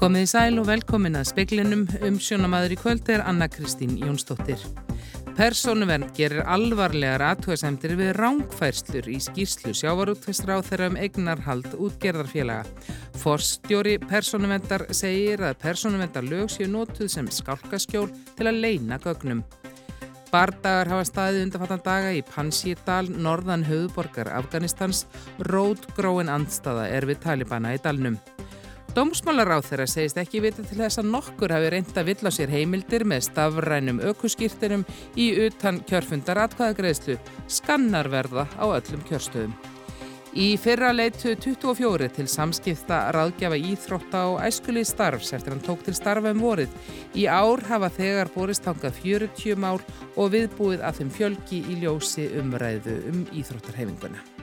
Komið í sæl og velkomin að speklinum um sjónamaður í kvöld er Anna Kristín Jónsdóttir. Personuvernd gerir alvarlegar aðtúasemtir við rángfærslur í skýrslu sjávarútvestra á þeirra um eignarhald útgerðarfélaga. Forstjóri personuverndar segir að personuverndar lög séu nótuð sem skálkaskjól til að leina gögnum. Bardagar hafa staðið undanfattan daga í Pansírdal, norðan höfuborgar Afganistans. Rótgróin andstaða er við Talibana í dalnum. Dómsmálaráð þeirra segist ekki vita til þess að nokkur hafi reynda vill á sér heimildir með stafrænum ökuskýrtinum í utan kjörfundar atkvæðagreðslu, skannarverða á öllum kjörstöðum. Í fyrra leitu 24 til samskipta ráðgjafa íþrótta og æskuli starfs eftir hann tók til starfa um vorið. Í ár hafa þegar borist tangað 40 mál og viðbúið að þeim fjölgi í ljósi umræðu um íþróttarhefinguna.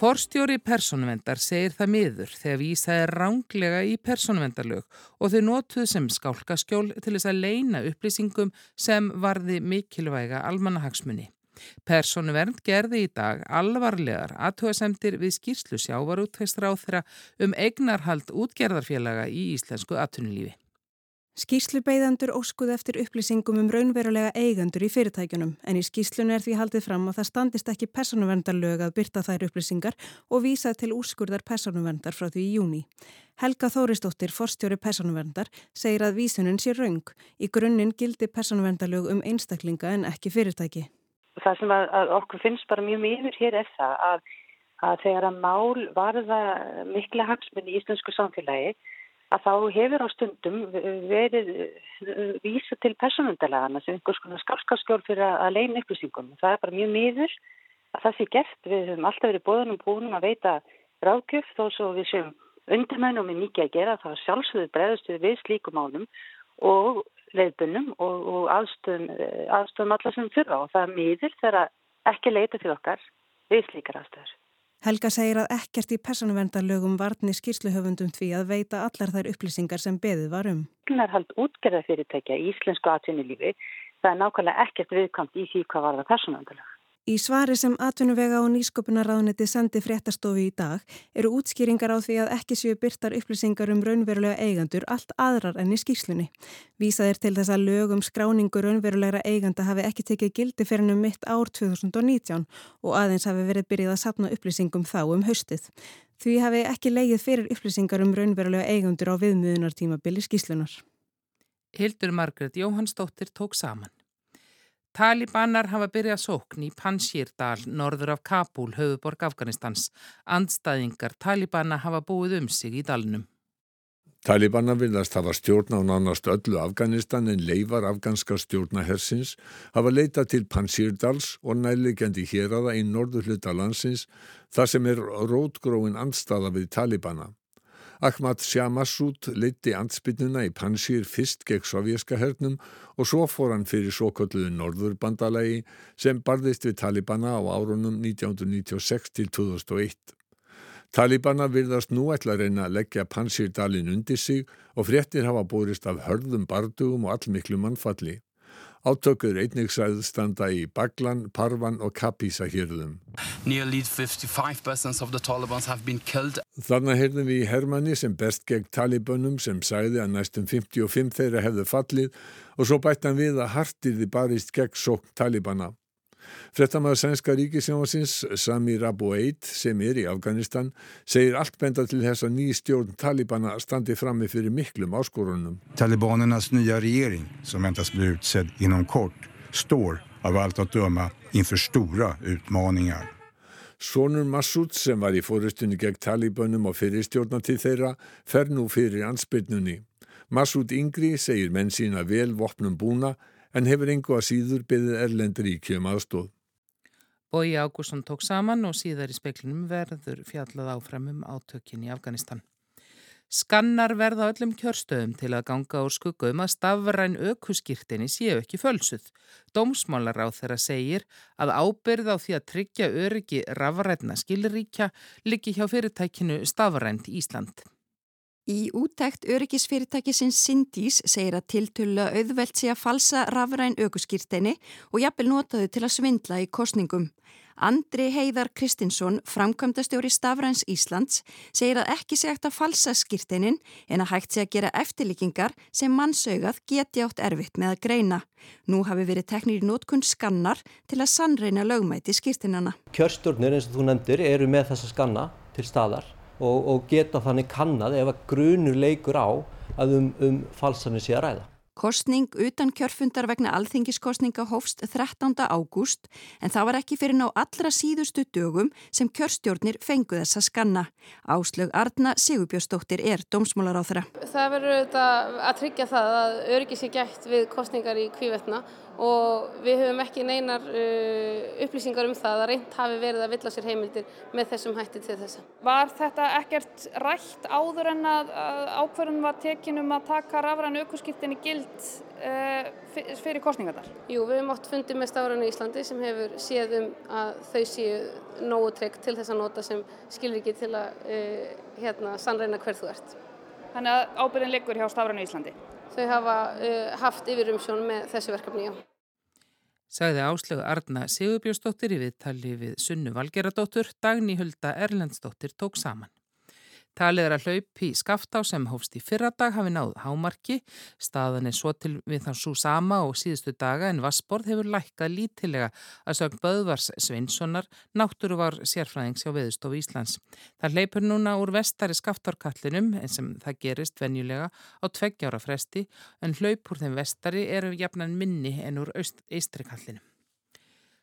Forstjóri personuvendar segir það miður þegar vísað er ránglega í personuvendarlög og þau notuð sem skálkaskjól til þess að leina upplýsingum sem varði mikilvæga almanahagsmunni. Personuvernd gerði í dag alvarlegar aðtöðasemtir við skýrslu þeirra um eignarhald útgerðarfélaga í íslensku aðtunulífi. Skýrslubeigðandur óskuð eftir upplýsingum um raunverulega eigandur í fyrirtækjunum en í skýrslunu er því haldið fram að það standist ekki personuvendarlög að byrta þær upplýsingar og vísa til úrskurðar personuvendar frá því í júni. Helga Þóristóttir, forstjóri personuvendar, segir að vísunin sé raung. Í grunninn gildi personuvendarlög um einstaklinga en ekki fyrirtæki. Það sem að, að okkur finnst bara mjög miður hér er það að, að þegar að mál varða mikla hagsmunni í íslensku samfélagi að þá hefur á stundum verið uh, vísa til personundalagana sem einhvers konar skálskapskjól fyrir að leina upplýsingum. Það er bara mjög miður að það sé gert. Við höfum alltaf verið bóðunum búinum að veita ráðgjöf þó svo við séum undirmennum með mikið að gera. Það er sjálfsögðu bregðustuð við slíkum álum og leiðbunum og, og aðstöðum, aðstöðum allar sem þurfa og það er miður þegar ekki leita til okkar við slíkar aðstöður. Helga segir að ekkert í personuvendarlögum varni skýrsluhöfundum því að veita allar þær upplýsingar sem beðið var um. Það er hald útgerðafyrirtækja í íslensku atvinnulífi. Það er nákvæmlega ekkert viðkamt í því hvað var það personuvendarlög. Í svari sem atvinnuvega og nýsköpunarraðuniti sendi fréttastofi í dag eru útskýringar á því að ekki séu byrtar upplýsingar um raunverulega eigandur allt aðrar enn í skýrslunni. Vísað er til þess að lögum skráningu raunverulegra eiganda hafi ekki tekið gildi fyrir um mitt ár 2019 og aðeins hafi verið byrjið að sapna upplýsingum þá um haustið. Því hafi ekki leigið fyrir upplýsingar um raunverulega eigandur á viðmiðunartímabili skýrslunar. Hildur Margret Jóhannsdóttir tók saman. Talibanar hafa byrjað sókn í Panshirdal, norður af Kabul, höfuborg Afganistans. Andstæðingar Talibana hafa búið um sig í dalnum. Talibana viljast hafa stjórn á nánast öllu Afganistan en leifar afganska stjórnahersins hafa leitað til Panshirdals og nærlegjandi hér aða í norður hluta landsins þar sem er rótgróin andstaða við Talibana. Ahmad Shah Massoud leiti ansbytnuna í Panjshir fyrst gegn sovjerska hernum og svo fór hann fyrir svo kolluðu Norðurbandalagi sem barðist við Talibana á árunum 1996 til 2001. Talibana virðast nú ætla að reyna að leggja Panjshir dalin undir sig og fréttir hafa búrist af hörðum bardugum og allmiklu mannfalli. Átökur einnig sæðu standa í Baglan, Parvan og Kapisa hérðum. Þannig heyrðum við í Hermanni sem best gegn talibunum sem sæði að næstum 55 þeirra hefðu fallið og svo bætt hann við að hartirði barist gegn sókn talibana. Frettamæður sænska ríkisjónasins Samir Abu Eid sem er í Afganistan segir allt benda til þess að ný stjórn Talibana standi frammi fyrir miklum áskorunum. Talibanernas nýja regering som väntas bli utsedd inom kort står af allt að döma inför stora utmaningar. Sónur Massoud sem var í fórustunni gegn Talibunum og fyrir stjórnatið þeirra fer nú fyrir ansbyrnunni. Massoud Yngri segir menn sína vel vopnum búna en hefur engu að síður byggðið Erlend ríkjum aðstóð. Bói Ágússon tók saman og síðar í speklinum verður fjallað áfram um átökin í Afganistan. Skannar verða öllum kjörstöðum til að ganga úr skuggum að stafræn aukuskýrtinni séu ekki fölsuð. Dómsmálar á þeirra segir að ábyrð á því að tryggja öryggi rafrætna skilríkja liggi hjá fyrirtækinu Stafrænt Ísland. Í útækt öryggisfyrirtækisins Sindís segir að tiltölu auðvelt sé að falsa rafræn aukuskýrteini og jafnvel notaðu til að svindla í kostningum. Andri Heiðar Kristinsson, framkvæmdastjóri Stafræns Íslands, segir að ekki sé hægt að falsa skýrteinin en að hægt sé að gera eftirlíkingar sem mannsaugað geti átt erfitt með að greina. Nú hafi verið teknir í nótkunn skannar til að sannreina lögmæti skýrteinana. Kjörstjórnir eins og þú nefndir eru með þessa skanna til staðar og, og geta þannig kannad ef að grunur leikur á að um, um falsanir sé að ræða. Kostning utan kjörfundar vegna alþingiskostninga hófst 13. ágúst en það var ekki fyrir ná allra síðustu dögum sem kjörstjórnir fengu þessa skanna. Áslög Arna Sigurbjörnsdóttir er dómsmólar á þeirra. Það verður auðvitað að tryggja það að öryggi sé gætt við kostningar í kvívetna og við höfum ekki neinar uh, upplýsingar um það að reynd hafi verið að villa sér heimildir með þessum hætti til þessa. Var þetta ekkert rætt áður en að, ákverðun var tekinum að taka rafræn aukurskiptinni gild uh, fyrir kostningarnar? Jú, við höfum átt fundið með Stafrænu Íslandi sem hefur séð um að þau séu nógu tryggt til þess að nota sem skilur ekki til að uh, hérna, sannreina hver þú ert. Þannig að ábyrðin liggur hjá Stafrænu Íslandi? Þau hafa uh, haft yfirumsjón með þessu verkefni, já sagði áslögu Arna Sigurbjörnsdóttir í viðtali við Sunnu Valgeradóttur, Dagni Hulda Erlendsdóttir tók saman. Talið er að hlaup í skaftá sem hófst í fyrradag hafi náð hámarki. Staðan er svo til við þann svo sama og síðustu daga en Vassborð hefur lækkað lítilega að sögn Böðvars Sveinssonar náttúru var sérfræðings á Veðustofu Íslands. Það hleypur núna úr vestari skaftárkallinum en sem það gerist venjulega á tveggjára fresti en hlaup úr þeim vestari eru jafnan minni en úr eistri kallinum.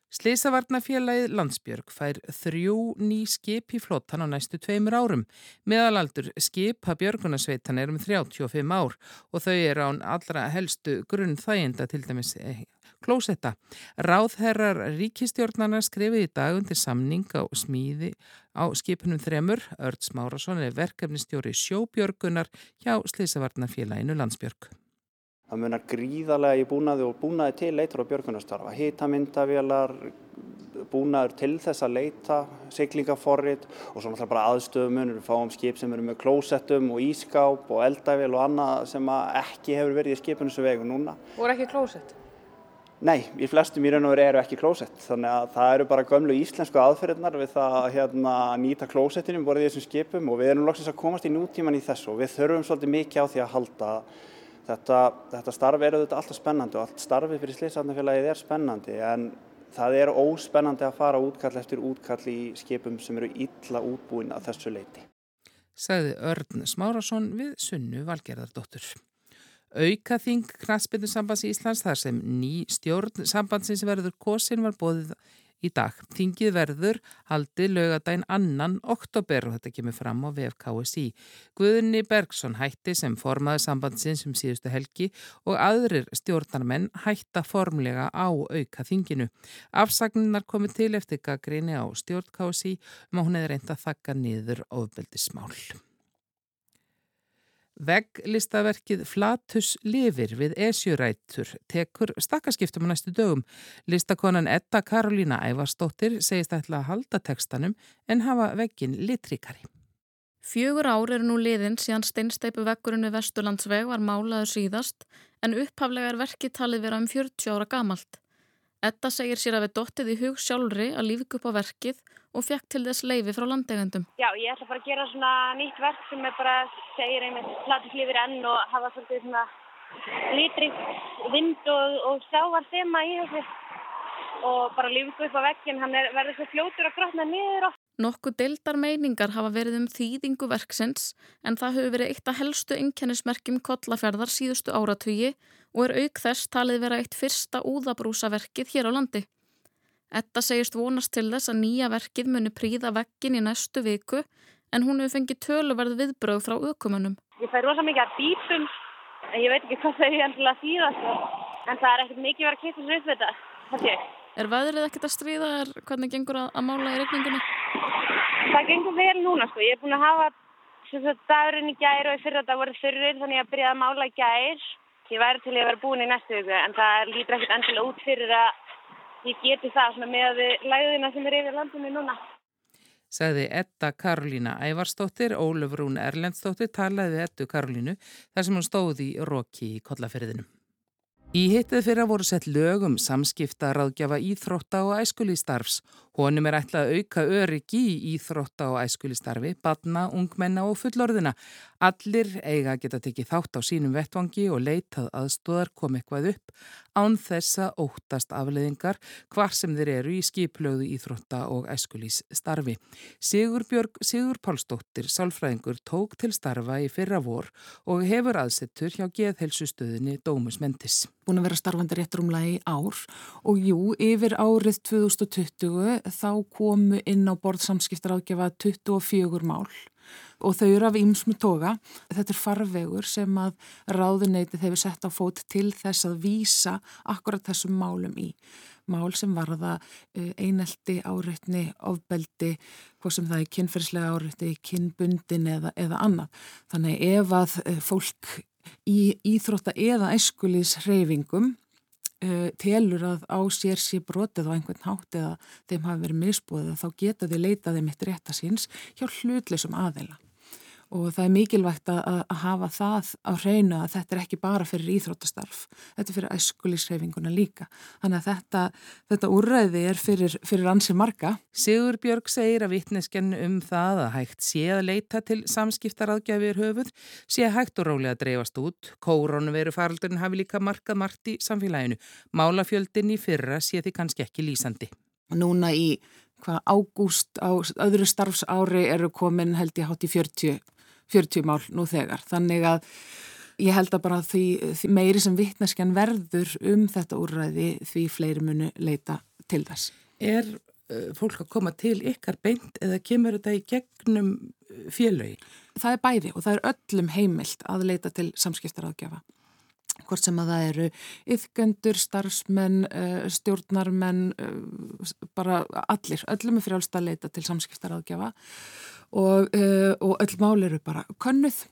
Sleisavarnafélagið Landsbjörg fær þrjú ný skip í flottan á næstu tveimur árum. Meðalaldur skipa björgunarsveitan er um 35 ár og þau eru án allra helstu grunn þæginda til dæmis eh, klósetta. Ráðherrar ríkistjórnarnar skrifið í dag undir samning á smíði á skipunum þremur. Örd Smárasson er verkefnistjóri sjóbjörgunar hjá Sleisavarnafélaginu Landsbjörg. Það munar gríðarlega í búnaði og búnaði til leitur og björgunastarfa. Hítamyndavélar, búnaður til þess að leita, siglingaforrit og svo náttúrulega bara aðstöðumunur. Við fáum skip sem eru með klósettum og ískáp og eldavél og annað sem ekki hefur verið í skipinu sem vegu núna. Er ekki klósett? Nei, í flestum í raun og veru eru ekki klósett. Þannig að það eru bara gömlu íslensku aðferðirnar við það að hérna, nýta klósettinu um borðið í þessum skipum og við erum loksins að komast í nútíman í þessu og við þurfum svolítið mikið á því að halda Þetta, þetta starf er auðvitað alltaf spennandi og allt starfið fyrir Sliðsarnafélagið er spennandi en það er óspennandi að fara útkall eftir útkall í skipum sem eru illa útbúin að þessu leiti. Saði Örn Smárasson við Sunnu Valgerðardóttur. Aukaþing Knaspindusambands í Íslands þar sem ný stjórn sambandsins verður kosin var bóðið í dag. Þingið verður haldið lögadaginn annan oktober og þetta kemur fram á VFKSI. Guðni Bergson hætti sem formaði sambandsins um síðustu helgi og aðrir stjórnarmenn hætta formlega á auka þinginu. Afsagninnar komið til eftir gaggrinni á stjórn KSI um að hún hefði reynd að þakka niður ofbeldismál. Vegglistaverkið Flatus lifir við esjurætur tekur stakkaskiptum á næstu dögum. Listakonan Edda Karolína Ævarsdóttir segist ætla að halda tekstanum en hafa veggin litrikari. Fjögur ár eru nú liðin síðan steinsteipu veggurinn við Vesturlandsveg var málaður síðast en upphaflega er verkið talið vera um 40 ára gamalt. Edda segir sér að við dottið í hug sjálfri að lífið upp á verkið og fekk til þess leifi frá landegendum. Já, ég ætla bara að gera svona nýtt verk sem er bara, segir einmitt, platus lifir enn og hafa svolítið svona lítrikt vind og, og sávar þema í þessu og bara lífið upp á vekkinn, hann er, verður svo fljótur að grotna niður og Nokku deildar meiningar hafa verið um þýðingu verksins en það hefur verið eitt af helstu innkennismerkjum kollaferðar síðustu áratögi og er auk þess talið vera eitt fyrsta úðabrúsaverkið hér á landi. Etta segist vonast til þess að nýja verkið muni príða vekkin í næstu viku en hún hefur fengið töluverð viðbröð frá aukumönnum. Ég fær rosa mikið að bítum en ég veit ekki hvað þau er að þýða en það er ekkert mikið verið að kipta sér upp þetta. Er veðrið ekkert að stríða er hvernig gengur að, að mála í regningunni? Það gengur vel núna sko. Ég er búin að hafa sagt, dagurinn í gær og í fyrra dag voru þurrir þannig að byrja að mála í gær. Ég væri til að vera búin í næstu viku en það lítur ekkert endilega út fyrir að ég geti það með læðina sem er yfir landinu núna. Saði Edda Karolína Ævarstóttir, Óluf Rún Erlendstóttir talaði Eddu Karolínu þar sem hún stóði í Róki í kollaferðinum. Í hittið fyrir að voru sett lögum samskipta ráðgjafa íþrótta og æskulíðstarfs. Honum er ætlað að auka öryggi í íþrótta og æskulistarfi, badna, ungmenna og fullorðina. Allir eiga að geta tekið þátt á sínum vettvangi og leitað aðstóðar kom eitthvað upp án þessa óttast afleðingar hvar sem þeir eru í skiplöðu íþrótta og æskulísstarfi. Sigur Björg Sigur Pálsdóttir, sálfræðingur, tók til starfa í fyrra vor og hefur aðsettur hjá geðhelsustöðinni Dómus Mentis. Búin að vera starfandi rétt rúmlega í ár og jú, yfir árið 2020 þá komu inn á borðsamskiptar ágjafa 24 mál og þau eru af ýmsmu toga. Þetta er farvegur sem að ráðuneyti þeir sett á fót til þess að vísa akkurat þessum málum í. Mál sem varða eh, einelti, áreitni, ofbeldi, hvað sem það er kynferðslega áreitni, kynbundin eða, eða annað. Þannig ef að eh, fólk í íþrótta eða æskulís hreyfingum uh, telur að á sér sé brotið á einhvern hátt eða þeim hafi verið misbúið þá geta þið leitað þeim eitt rétta síns hjá hlutleysum aðeila og það er mikilvægt að, að hafa það á hreinu að þetta er ekki bara fyrir íþróttastarf, þetta er fyrir æskulísreifinguna líka. Þannig að þetta, þetta úrræði er fyrir, fyrir ansið marga. Sigur Björg segir að vittnesken um það að hægt sé að leita til samskiptaraðgjafir höfuð, sé hægt og rálega að dreifast út. Kórónuveru faraldurinn hafi líka markað margt í samfélaginu. Málafjöldin í fyrra sé því kannski ekki lýsandi. Núna í hvað ágúst á öðru starfsári eru komin held ég hátt í 40 40 mál nú þegar. Þannig að ég held að bara því, því meiri sem vittneskjan verður um þetta úrræði því fleiri munu leita til þess. Er uh, fólk að koma til ykkar beint eða kemur þetta í gegnum uh, félögi? Það er bæði og það er öllum heimilt að leita til samskiptaráðgjafa. Hvort sem að það eru yfgöndur, starfsmenn, uh, stjórnarmenn, uh, bara allir, öllum er frjálst að leita til samskiptaráðgjafa og, uh, og öll mál eru bara könnuð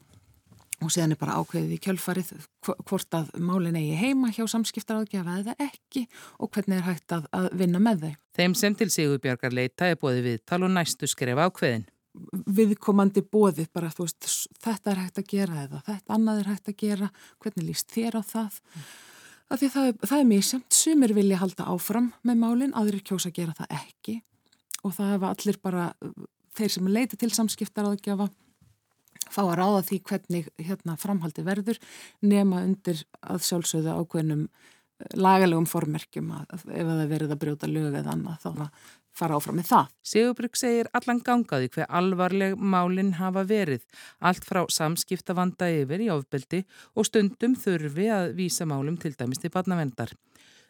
og síðan er bara ákveðið í kjölfarið hvort að málin eigi heima hjá samskiptaráðgjafa eða ekki og hvernig er hægt að, að vinna með þau. Þeim sem til Sigurbjörgar leita er bóði viðtal og næstu skref ákveðin. Viðkomandi bóði bara þú veist þetta er hægt að gera eða þetta annað er hægt að gera, hvernig líst þér á það? Mm. Það, það er semt, sumir vilja halda áfram með málin, aðrir kjósa að gera það ekki og það hefa allir bara þeir sem leita til samskiptaráðgjafa fá að ráða því hvernig hérna, framhaldi verður nema undir að sjálfsögðu ákveðnum eh, lagalegum formerkjum að ef það verið að brjóta lög eða annað þá að fara áfram með það. Sigurbrygg segir allan gangaði hver alvarleg málinn hafa verið, allt frá samskiptavanda yfir í ofbeldi og stundum þurfi að vísa málum til dæmis til barnavendar.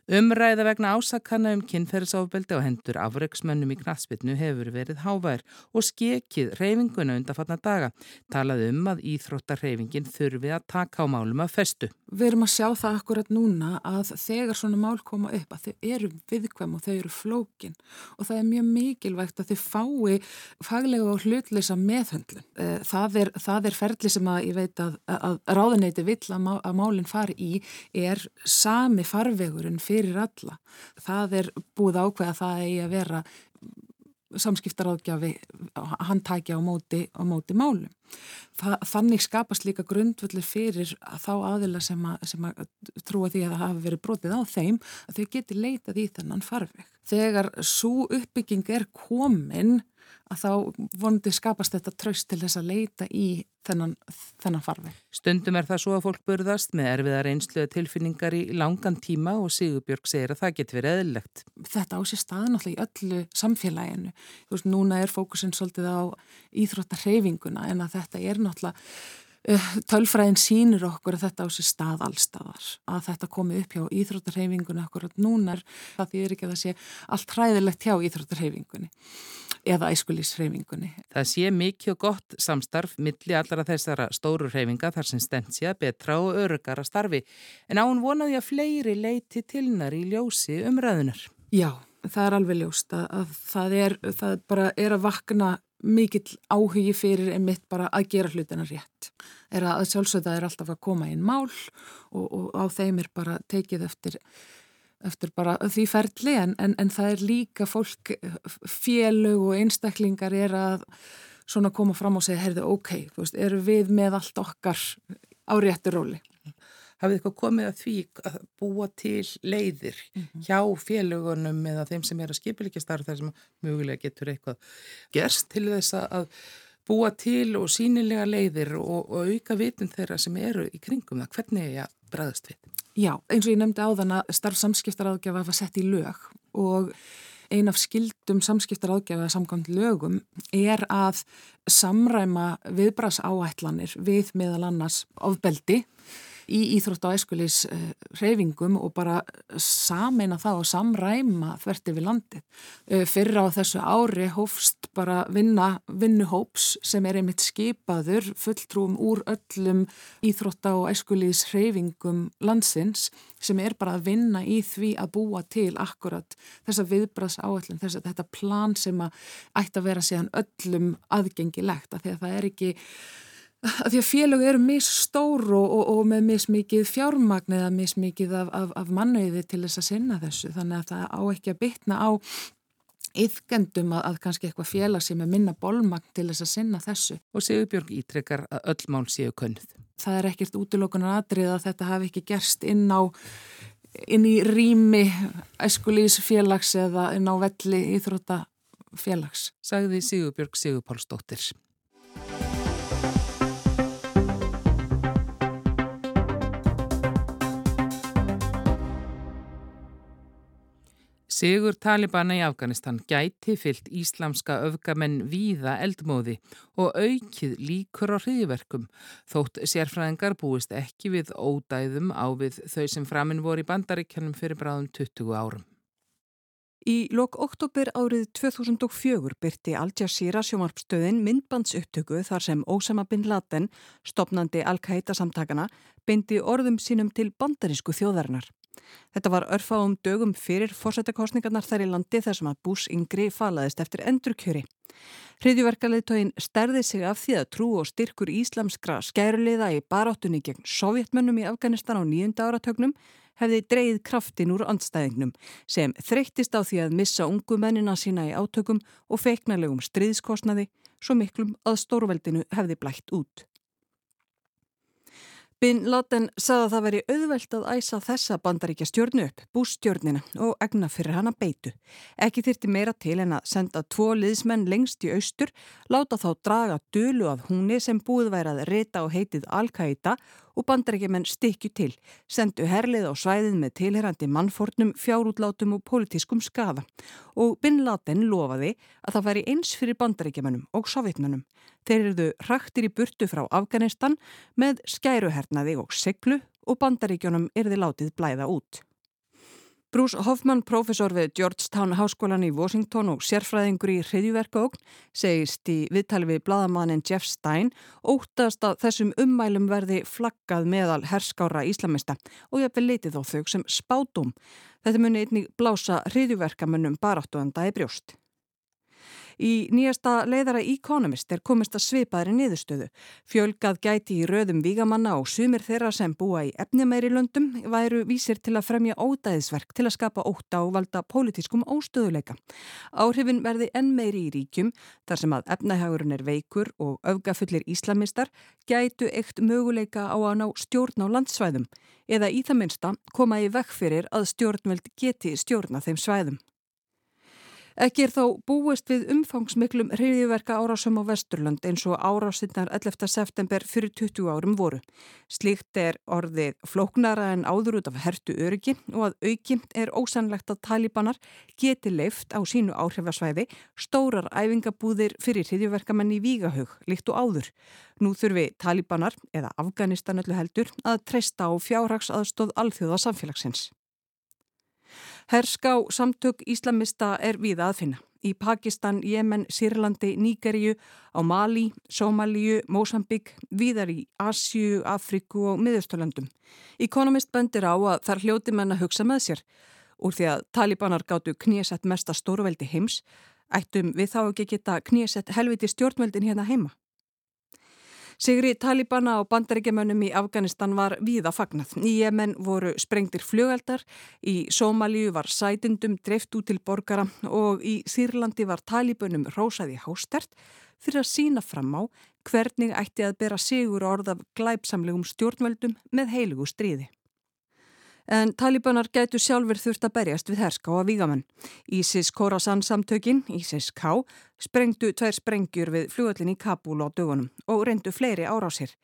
Umræða vegna ásakana um kynferðsofbeldi á hendur afreiksmönnum í knatsbytnu hefur verið hávær og skekið reyfinguna undanfatna daga. Talað um að íþróttarreyfingin þurfi að taka á málum að festu. Við erum að sjá það akkurat núna að þegar svona mál koma upp að þau eru viðkvæm og þau eru flókin og það er mjög mikilvægt að þau fái faglega og hlutleysa meðhöndlun. Eh, það er, það er ferli sem að ég veit að, að ráðaneyti vill að málinn fari í er sami farvegurinn fyrir fyrir alla. Það er búið ákveð að það eigi að vera samskiptaráðgjafi handtækja á móti, á móti málum. Það, þannig skapast líka grundvöldur fyrir að þá aðila sem að, sem að trúa því að það hafi verið brotið á þeim að þau geti leitað í þennan farveg. Þegar svo uppbygging er komin að þá vonandi skapast þetta tröst til þess að leita í þennan, þennan farfi. Stundum er það svo að fólk burðast með erfiðar einsluða tilfinningar í langan tíma og Sigurbjörg segir að það getur verið eðlilegt. Þetta á sér staðin alltaf í öllu samfélaginu. Þú veist, núna er fókusin svolítið á íþróttarheyfinguna en að þetta er náttúrulega Tölfræðin sínur okkur að þetta á sér stað allstaðar, að þetta komi upp hjá íþróttarhefingunni okkur og núna það því er ekki að það sé allt hræðilegt hjá íþróttarhefingunni eða æskulísreifingunni. Það sé mikið og gott samstarf milli allara þessara stóru reifinga þar sem að betra og örugara starfi en án vonaði að fleiri leiti tilnar í ljósi umræðunar. Já, það er alveg ljóst að, að það, er, það bara er að vakna mikill áhugi fyrir einmitt bara að gera hlutina rétt. Er að sjálfsögða er alltaf að koma inn mál og, og á þeim er bara tekið eftir eftir bara því ferli en, en, en það er líka fólk, félög og einstaklingar er að svona koma fram og segja, heyrðu, ok, veist, eru við með allt okkar á réttu róli. Hafið eitthvað komið að því að búa til leiðir mm -hmm. hjá félugunum eða þeim sem er að skipilegja starf þar sem mögulega getur eitthvað gerst til þess að búa til og sínilega leiðir og, og auka vitun þeirra sem eru í kringum það. Hvernig er að bræðast við? Já, eins og ég nefndi á þann að starfsamskiptaraðgjafa var sett í lög og ein af skildum samskiptaraðgjafa samkvæmt lögum er að samræma viðbras áætlanir við meðal annars ofbeldi í Íþrótt og æskulis reyfingum og bara sameina það og samræma þverti við landið. Eh, fyrra á þessu ári hófst bara vinna vinnuhóps sem er einmitt skipaður fulltrúum úr öllum Íþrótt og æskulis reyfingum landsins sem er bara að vinna í því að búa til akkurat þessa viðbras áallin, þess að þetta plan sem að ætti að vera síðan öllum aðgengilegt, af því að það er ekki að því að félög eru misstór og, og, og með missmikið fjármagn eða missmikið af, af, af mannauði til þess að sinna þessu þannig að það á ekki að bytna á yfgendum að, að kannski eitthvað félag sem er minna bólmagn til þess að sinna þessu. Og Sigurbjörg ítrekkar að öll mál séu könnuð. Það er ekkert útilokunar aðrið að þetta hafi ekki gerst inn á inn í rými æskulísfélags eða inn á velli íþróttafélags. Sagði Sigurbjörg Sigurpálsdóttir. Sigur Talibana í Afganistan gæti fyllt íslamska öfgamenn víða eldmóði og aukið líkur á hriðverkum þótt sérfræðingar búist ekki við ódæðum á við þau sem framinn voru í bandaríkjanum fyrir bráðum 20 árum. Í lok oktober árið 2004 byrti Al Jazeera sjómarpstöðin myndbandsupptöku þar sem Osama bin Laden, stopnandi Al-Qaida samtakana, beindi orðum sínum til bandarísku þjóðarinnar. Þetta var örfáum dögum fyrir fórsættakostningarnar þær í landi þar sem að Bush yngri falaðist eftir endurkjöri. Hriðjuverkaliðtóin stærði sig af því að trú og styrkur íslamskra skæruleiða í baráttunni gegn sovjetmönnum í Afganistan á nýjunda áratögnum hefði dreyið kraftin úr andstæðingnum sem þreyttist á því að missa ungu mennina sína í átökum og feiknarlegum stríðskostnaði svo miklum að stórveldinu hefði blætt út. Bin Laden sagði að það veri auðvelt að æsa þessa bandaríkja stjórnu upp, bústjórnina og egna fyrir hana beitu. Ekki þyrti meira til en að senda tvo liðsmenn lengst í austur, láta þá draga dölu af húni sem búið værað rita og heitið Al-Qaida og bandaríkjumenn stikju til, sendu herlið á svæðið með tilherandi mannfornum, fjárútlátum og politískum skafa. Og Bin Laden lofaði að það væri eins fyrir bandaríkjumennum og sovjetmennum. Þeir eruðu hraktir í burtu frá Afganistan með skæruhernaði og seglu og bandaríkjónum erði látið blæða út. Bruce Hoffman, profesor við Georgetown Háskólan í Washington og sérfræðingur í hriðjuverkaókn, segist í viðtali við bladamannin Jeff Stein óttast að þessum ummælum verði flaggað meðal herskára íslamista og ég vil leitið á þau sem spátum. Þetta muni einnig blása hriðjuverkamönnum baráttuanda í brjóst. Í nýjasta leiðara Economist er komist að svipaðri niðurstöðu. Fjölgað gæti í röðum vígamanna og sumir þeirra sem búa í efnimeiri löndum væru vísir til að fremja ódæðisverk til að skapa óta og valda pólitískum óstöðuleika. Áhrifin verði enn meiri í ríkjum þar sem að efnahagurinn er veikur og öfgafullir íslamistar gætu eitt möguleika á að ná stjórn á landsvæðum eða í það minsta koma í vekk fyrir að stjórnveld geti stjórna þeim svæðum. Ekki er þó búist við umfangsmiklum reyðiverka árásum á Vesturland eins og árásinnar 11. september fyrir 20 árum voru. Slíkt er orðið flóknara en áður út af hertu öryggi og að auki er ósannlegt að talibanar geti leift á sínu áhrifasvæði stórar æfingabúðir fyrir reyðiverkamenn í Vígahög líkt og áður. Nú þurfi talibanar, eða Afganistan öllu heldur, að treysta á fjárhagsaðstóð alþjóða samfélagsins. Herská samtök íslamista er viða að finna. Í Pakistan, Jemen, Sýrlandi, Nígeríu, á Mali, Sómalíu, Mósambík, viðar í Asju, Afriku og Miðausturlandum. Economist bendir á að þar hljóti menn að hugsa með sér. Úr því að talibanar gáttu knésett mesta stórveldi heims, ættum við þá ekki geta knésett helviti stjórnveldin hérna heima. Sigri Talibana og bandaríkjamönnum í Afganistan var víða fagnað. Í Jemen voru sprengtir fljögaldar, í Sómalíu var sætindum dreift út til borgara og í Sýrlandi var Talibunum rósaði hástert fyrir að sína fram á hvernig ætti að bera sigur orð af glæpsamlegum stjórnvöldum með heilugu stríði. En talibanar gætu sjálfur þurft að berjast við herska á að vígamenn. Ísis Khorasan samtökin, Ísis K, sprengdu tveir sprengjur við fljóðallin í Kabul á dögunum og reyndu fleiri árásir.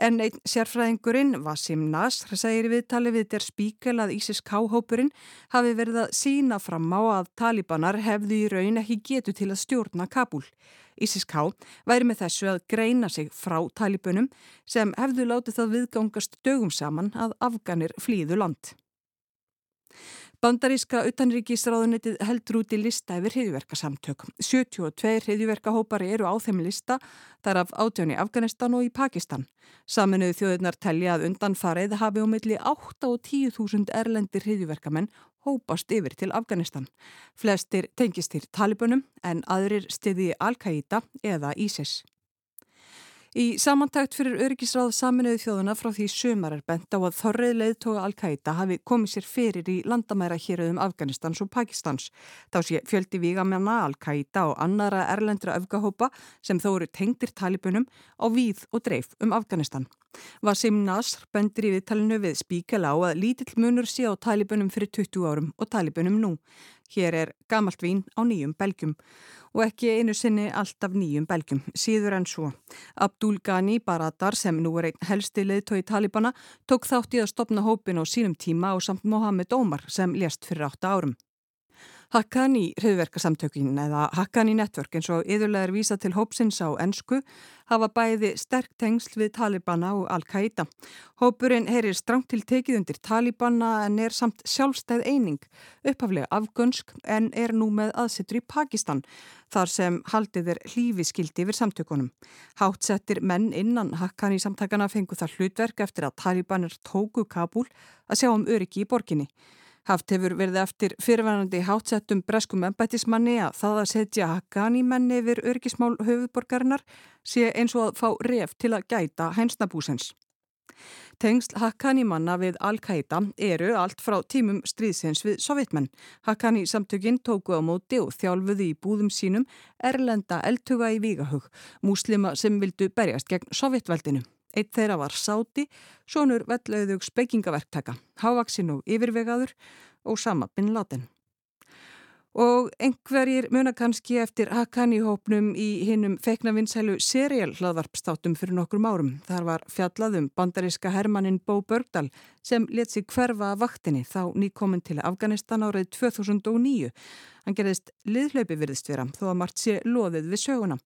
En einn sérfræðingurinn, Vasim Nasr, segir viðtali við der spíkel að Ísis K-hópurinn hafi verið að sína fram á að talibanar hefðu í raun ekki getu til að stjórna Kabul. Ísis K væri með þessu að greina sig frá talibunum sem hefðu látið það viðgangast dögum saman að Afganir flýðu land. Bandaríska utanríkisráðunitið heldur út í lista yfir hriðjverkasamtök. 72 hriðjverkahópari eru á þeim lista, þar af átján í Afganistan og í Pakistan. Saminuðu þjóðurnar telja að undanfarið hafi um milli 8 og 10.000 erlendir hriðjverkamenn hópast yfir til Afganistan. Flestir tengist til Talibunum en aðrir stiði Al-Qaida eða ISIS. Í samantækt fyrir öryggisráð saminuðu þjóðuna frá því sömar er bent á að þorrið leiðtoga Al-Qaida hafi komið sér fyrir í landamæra héröðum Afganistans og Pakistans. Þá sé fjöldi vígamjana Al-Qaida og annara erlendra öfgahópa sem þó eru tengdir talibunum á víð og dreif um Afganistan. Vasim Nasr bendir í viðtalinu við spíkala á að lítill munur sé á talibunum fyrir 20 árum og talibunum nú. Hér er gamalt vín á nýjum belgjum og ekki einu sinni alltaf nýjum belgjum, síður en svo. Abdul Ghani Baradar sem nú er einn helsti leðtói Talibana tók þátt í að stopna hópin á sínum tíma og samt Mohamed Omar sem lést fyrir átta árum. Haqqani hriðverkasamtökin eða Haqqani Network eins og yðurlega er vísa til hópsins á ennsku hafa bæði sterk tengsl við Talibana og Al-Qaida. Hópurinn heyrir strangt til tekið undir Talibana en er samt sjálfstæð eining, upphaflega afgönsk en er nú með aðsettur í Pakistan þar sem haldið er hlífiskildi yfir samtökunum. Hátsettir menn innan Haqqani samtakana fengu það hlutverk eftir að Talibanir tóku Kabul að sjá um öryggi í borginni. Haft hefur verið eftir fyrirvænandi hátsettum breskum embætismanni að það að setja Haqqani menni yfir örgismál höfuborgarinnar sé eins og að fá ref til að gæta hænsnabúsens. Tengsl Haqqani manna við Al-Qaida eru allt frá tímum stríðsins við sovjetmenn. Haqqani samtökinn tóku á móti og þjálfuði í búðum sínum erlenda eldtuga í Vígahug, múslima sem vildu berjast gegn sovjetveldinu. Eitt þeirra var Sáti, sonur vellauðug speikingaverktaka, hávaksinn og yfirvegaður og sama bin látin. Og einhverjir muna kannski eftir Haqqani-hópnum í hinnum feiknavinsælu serial hlaðvarpstátum fyrir nokkrum árum. Þar var fjallaðum bandaríska hermannin Bó Börgdal sem let sig hverfa að vaktinni þá nýkominn til Afganistan árið 2009. Hann gerðist liðhlaupi virðist vera þó að margt sé loðið við söguna.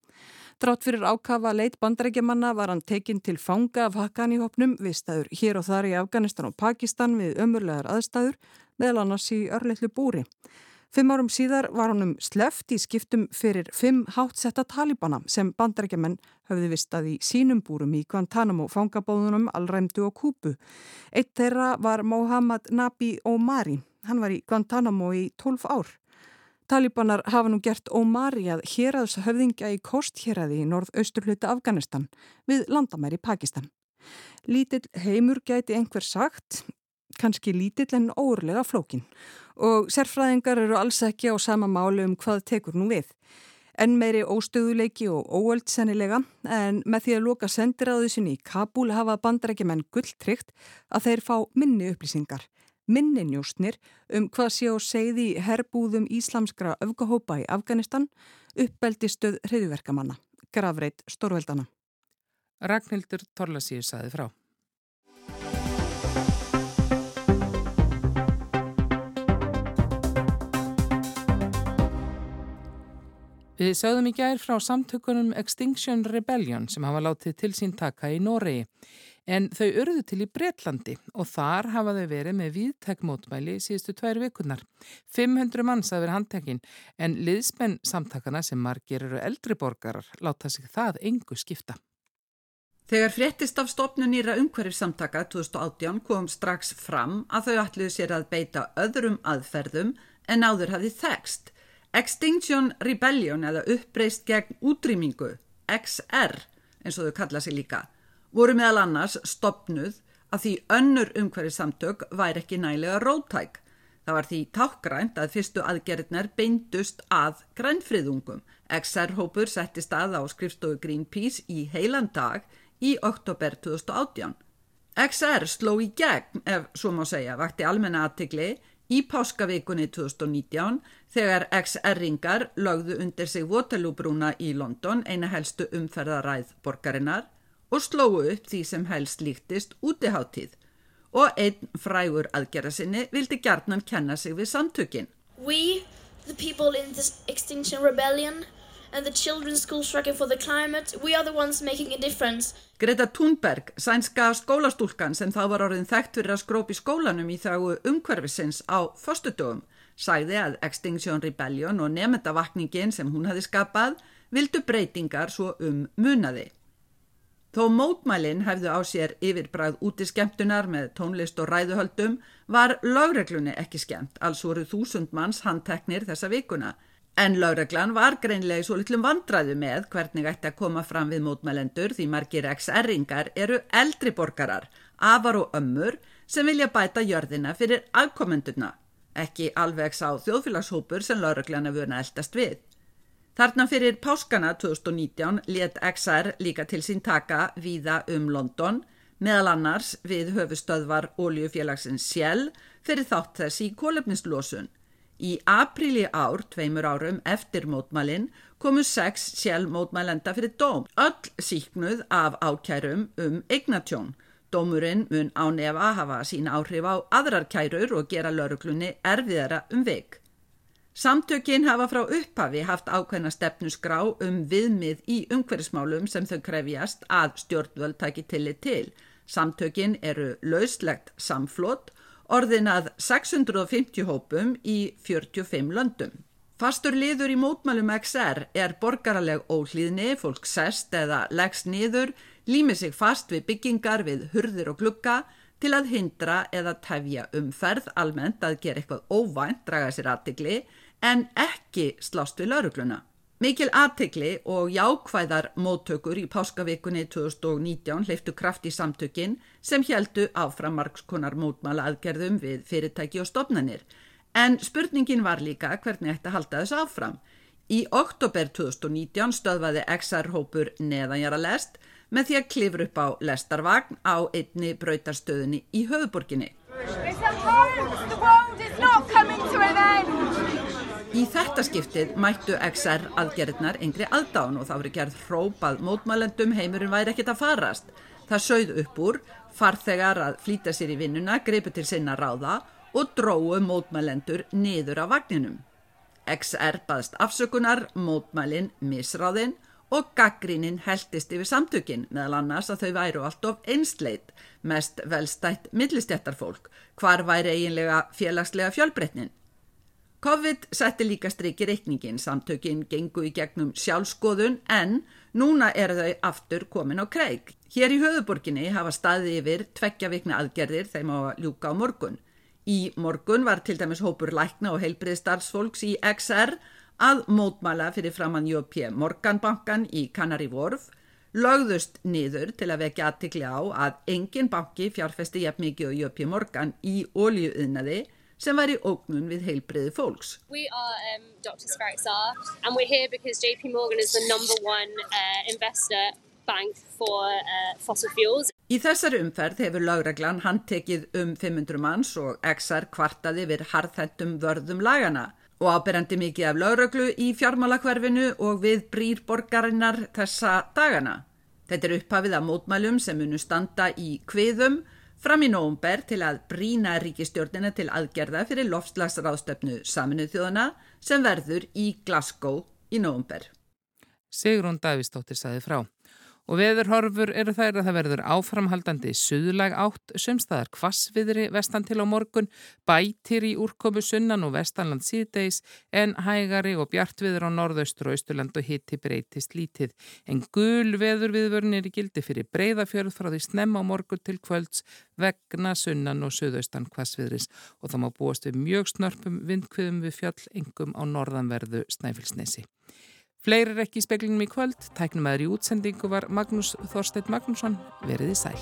Drátt fyrir ákafa leit bandarækjamanna var hann tekinn til fanga af Haqqani-hópnum við staður hér og þar í Afganistan og Pakistan við ömurlegar aðstæður meðal annars í örleitlu búri. Fimm árum síðar var honum sleft í skiptum fyrir fimm hátsetta talibana sem bandarækjaman höfði vistað í sínum búrum í Guantanamo fangabóðunum Alræmdu og Kúpu. Eitt þeirra var Mohammad Nabi Omari. Hann var í Guantanamo í 12 ár. Talibanar hafa nú gert Omari að héraðs höfðingja í kosthéraði í norðausturluta Afganistan við landamæri Pakistan. Lítill heimur gæti einhver sagt, kannski lítill en óurlega flókin og sérfræðingar eru alls ekki á sama málu um hvað tekur nú við. En meiri óstöðuleiki og óöld sennilega en með því að loka sendiráðu sinni í Kabul hafa bandarækjumenn gulltrygt að þeir fá minni upplýsingar minninjóstnir um hvað sé á segði herbúðum íslamskra öfgahópa í Afganistan, uppbeldistöð hriðverkamanna, gravreit stórveldana. Ragnhildur Torlasíu saði frá. Við sögðum í gær frá samtökunum Extinction Rebellion sem hafa látið til sín taka í Noregi. En þau urðu til í Breitlandi og þar hafa þau verið með viðtekmótmæli síðustu tvær vikunar. 500 manns að vera handtekinn en liðsmenn samtakana sem margir eru eldri borgarar láta sig það engu skipta. Þegar fréttist af stopnu nýra umhverfissamtaka 2018 kom strax fram að þau ætluðu sér að beita öðrum aðferðum en áður hafið þekst. Extinction Rebellion eða uppreist gegn útrýmingu, XR eins og þau kalla sig líka voru meðal annars stopnuð að því önnur umhverfisamtök væri ekki nælega rótæk. Það var því tákgrænt að fyrstu aðgerðnar beindust að grænfriðungum. XR-hópur setti stað á skrifstofu Greenpeace í heilan dag í oktober 2018. XR sló í gegn, ef svo má segja, vakti almenna aðtikli í páskavíkunni 2019 þegar XR-ringar lögðu undir sig Waterloo-brúna í London, eina helstu umferðaræð borgarinnar, og slóu upp því sem helst líktist útiháttíð og einn frægur aðgerra sinni vildi gjarnan kenna sig við samtökin. We, the people in this Extinction Rebellion and the children's school striking for the climate, we are the ones making a difference. Greta Thunberg, sænska skólastúlkan sem þá var orðin þekkt fyrir að skrópi skólanum í þáu umhverfisins á föstudögum, sagði að Extinction Rebellion og nefndavakningin sem hún hafi skapað vildu breytingar svo um munaði. Þó mótmælinn hefðu á sér yfirbræð úti skemmtunar með tónlist og ræðuhöldum var lögreglunni ekki skemmt, alls voru þúsund manns handteknir þessa vikuna. En lögreglan var greinlega svo litlum vandræðu með hvernig ætti að koma fram við mótmælendur því margir XR-ringar eru eldri borgarar, afar og ömmur sem vilja bæta jörðina fyrir afkomenduna, ekki alveg sá þjóðfélagshópur sem lögreglan hefur eldast við. Þarna fyrir páskana 2019 let XR líka til sín taka víða um London, meðal annars við höfustöðvar oljufélagsins Shell fyrir þátt þess í kólefnislósun. Í apríli ár, tveimur árum eftir mótmælinn, komu sex Shell mótmælenda fyrir dóm, öll síknuð af ákærum um eignatjón. Dómurinn mun á nefa hafa sín áhrif á aðrar kærur og gera lauruglunni erfiðara um veik. Samtökin hafa frá upphafi haft ákveðna stefnusgrá um viðmið í umhverfismálum sem þau krefjast að stjórnvöld taki tillit til. Samtökin eru lauslegt samflott, orðin að 650 hópum í 45 löndum. Fastur liður í mótmælum XR er borgaraleg óhlýðni, fólk sest eða leggst niður, lími sig fast við byggingar við hurðir og glukka til að hindra eða tefja umferð almennt að gera eitthvað óvænt, draga sér aðtigli, en ekki slást við laurugluna. Mikil aðtegli og jákvæðar móttökur í páskavikunni 2019 hleyftu kraft í samtökin sem heldu áfram margskonar mótmala aðgerðum við fyrirtæki og stopnanir. En spurningin var líka hvernig að halda þessu áfram. Í oktober 2019 stöðvaði XR-hópur neðanjara lest með því að klifra upp á lestarvagn á einni bröytarstöðunni í höfuborginni. Í þetta skiptið mættu XR aðgerðnar yngri aðdán og þá verið gerð hrópað mótmælendum heimurinn væri ekkit að farast. Það sögð upp úr, farþegar að flýta sér í vinnuna, greipu til sinna ráða og dróðu mótmælendur niður á vagninum. XR baðst afsökunar, mótmælinn misráðinn og gaggrínin heldist yfir samtökin meðal annars að þau væru allt of einsleit, mest velstætt millistjættarfólk, hvar væri eiginlega félagslega fjölbreytnin. COVID setti líka streiki reikningin, samtökin gengu í gegnum sjálfskoðun en núna eru þau aftur komin á kreik. Hér í höfuborginni hafa staði yfir tveggja vikna aðgerðir þeim á ljúka á morgun. Í morgun var til dæmis hópur lækna og heilbriðstarfsfólks í XR að mótmæla fyrir framann J.P. Morganbankan í Canary Wharf, lögðust niður til að vekja aðtikli á að engin banki fjárfesti jafn mikið og J.P. Morgan í óljuðnaði sem var í ógnun við heilbriði fólks. We are um, Dr. Skraxar and we're here because JP Morgan is the number one uh, investor bank for uh, fossil fuels. Í þessari umferð hefur lögreglan handtekið um 500 manns og XR kvartaði við harðhendum vörðum lagana og áberandi mikið af lögreglu í fjármálakverfinu og við brýr borgarinnar þessa dagana. Þetta er upphafið af mótmælum sem munu standa í kviðum fram í nógumber til að brína ríkistjórnina til aðgerða fyrir lofslagsráðstöfnu saminuð þjóðana sem verður í Glasgow í nógumber. Sigrún Davísdóttir saði frá. Og veðurhorfur eru þær að það verður áframhaldandi suðlag átt, sömstaðar kvassviðri vestan til á morgun, bætir í úrkomu sunnan og vestanland síðdeis en hægari og bjartviður á norðaustur og austurland og hitti breytist lítið. En gul veðurviðvörn er í gildi fyrir breyðafjörð frá því snemma á morgun til kvölds vegna sunnan og suðaustan kvassviðris og það má búast við mjög snörpum vindkviðum við fjall engum á norðanverðu Snæfellsnesi. Fleiri er ekki í speklinum í kvöld, tæknum aðri útsendingu var Magnús Þorstedt Magnússon, veriði sæl.